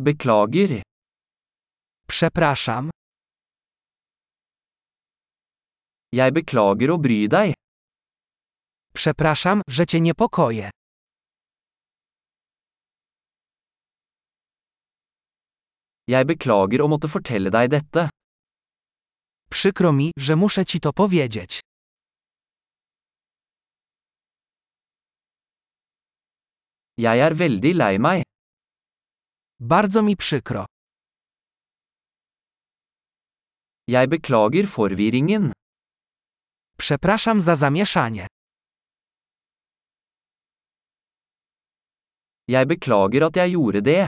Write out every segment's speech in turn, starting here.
Beklager. Przepraszam. Jeg beklager å bry deg. Przepraszam, że cię niepokoję. Jeg beklager å måtte fortelle deg dette. Przykro mi, że muszę ci to powiedzieć. Jeg er veldig lei meg. Bardzo mi przykro. Jeg beklager forvirringen. Przepraszam za zamieszanie. Jeg beklager at jeg gjorde det.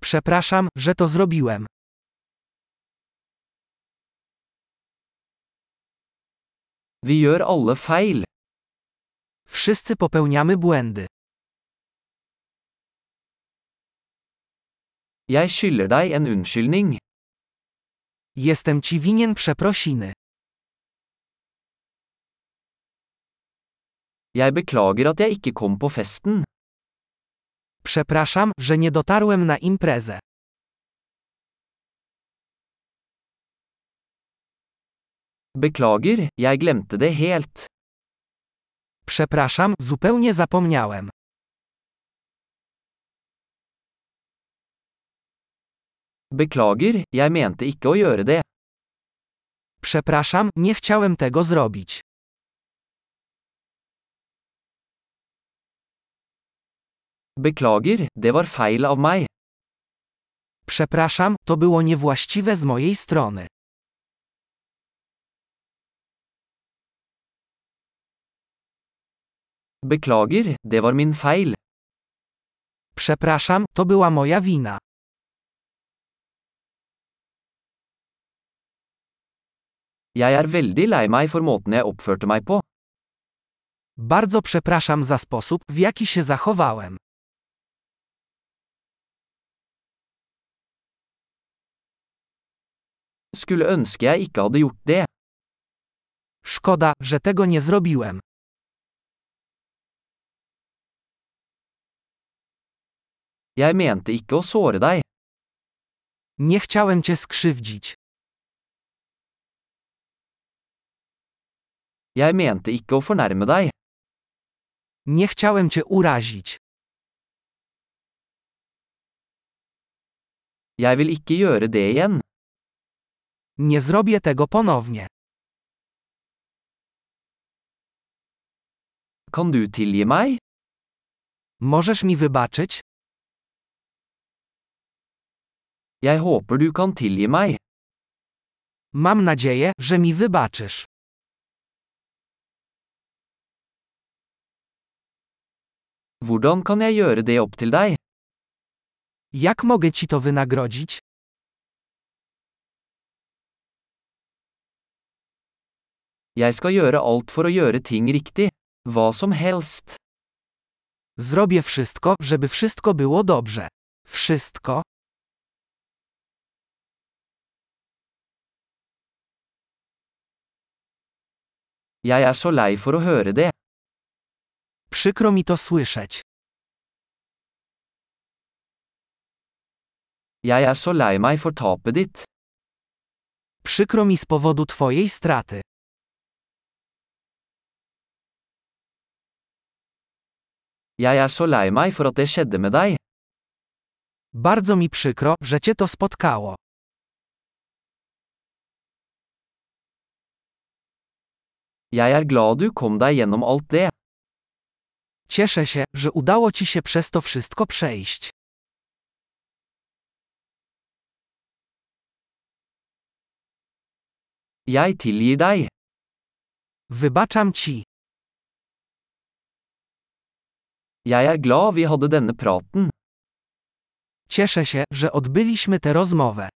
Przepraszam, że to zrobiłem. Vi gjør alle feil. Wszyscy popełniamy błędy. Jeg skylder deg en unnskyldning. Jestem ci winien przeprosiny. Jeg beklager at jeg ikke kom på festen. Przepraszam, że nie dotarłem na imprezę. Beklager, jeg glemte det helt. Przepraszam, zupełnie zapomniałem. Beklager, jeg mente ikke å gjøre det. Przepraszam, nie chciałem tego zrobić. Beklager, det var feil av meg. Przepraszam, to było niewłaściwe z mojej strony. Beklager, det var min feil. Przepraszam, to była moja wina. Jeg er veldig lei meg for måten jeg oppførte meg på. Bardzo przepraszam za sposób, w jaki się zachowałem. Skulle ønske jeg ikke hadde gjort det. Szkoda, że tego nie zrobiłem. Jeg mente ikke å såre deg. Nie chciałem cię skrzywdzić. Jeg mente ikke å fornærme deg. Nie chciałem cię urazić. Jeg vil ikke gjøre det igjen. Nie zrobię tego ponownie. Kan du tilgi meg? Możesz mi wybaczyć? Jeg håper du kan tilgi meg. Mam nadzieję, że mi wybaczysz. Hvordan kan jeg gjøre det opp til deg? Jak mogę ci to wynagrodzić? Jeg skal gjøre alt for å gjøre ting riktig. Hva som helst. Zrobię wszystko, żeby wszystko było dobrze. Wszystko? Jeg er så lei for å høre det. Przykro mi to słyszeć. Jeg er så lei meg for tapet ditt. Przykro mi z powodu twojej straty. Jeg er så lei meg for at det skjedde med deg. Bardzo mi przykro, że cię to spotkało. Jeg er glad du kom deg gjennom alt det. Cieszę się, że udało ci się przez to wszystko przejść. Jeg tilgir deg. Wybaczam ci. Jeg er glad vi hadde denne praten. Cieszę się, że odbyliśmy tę rozmowę.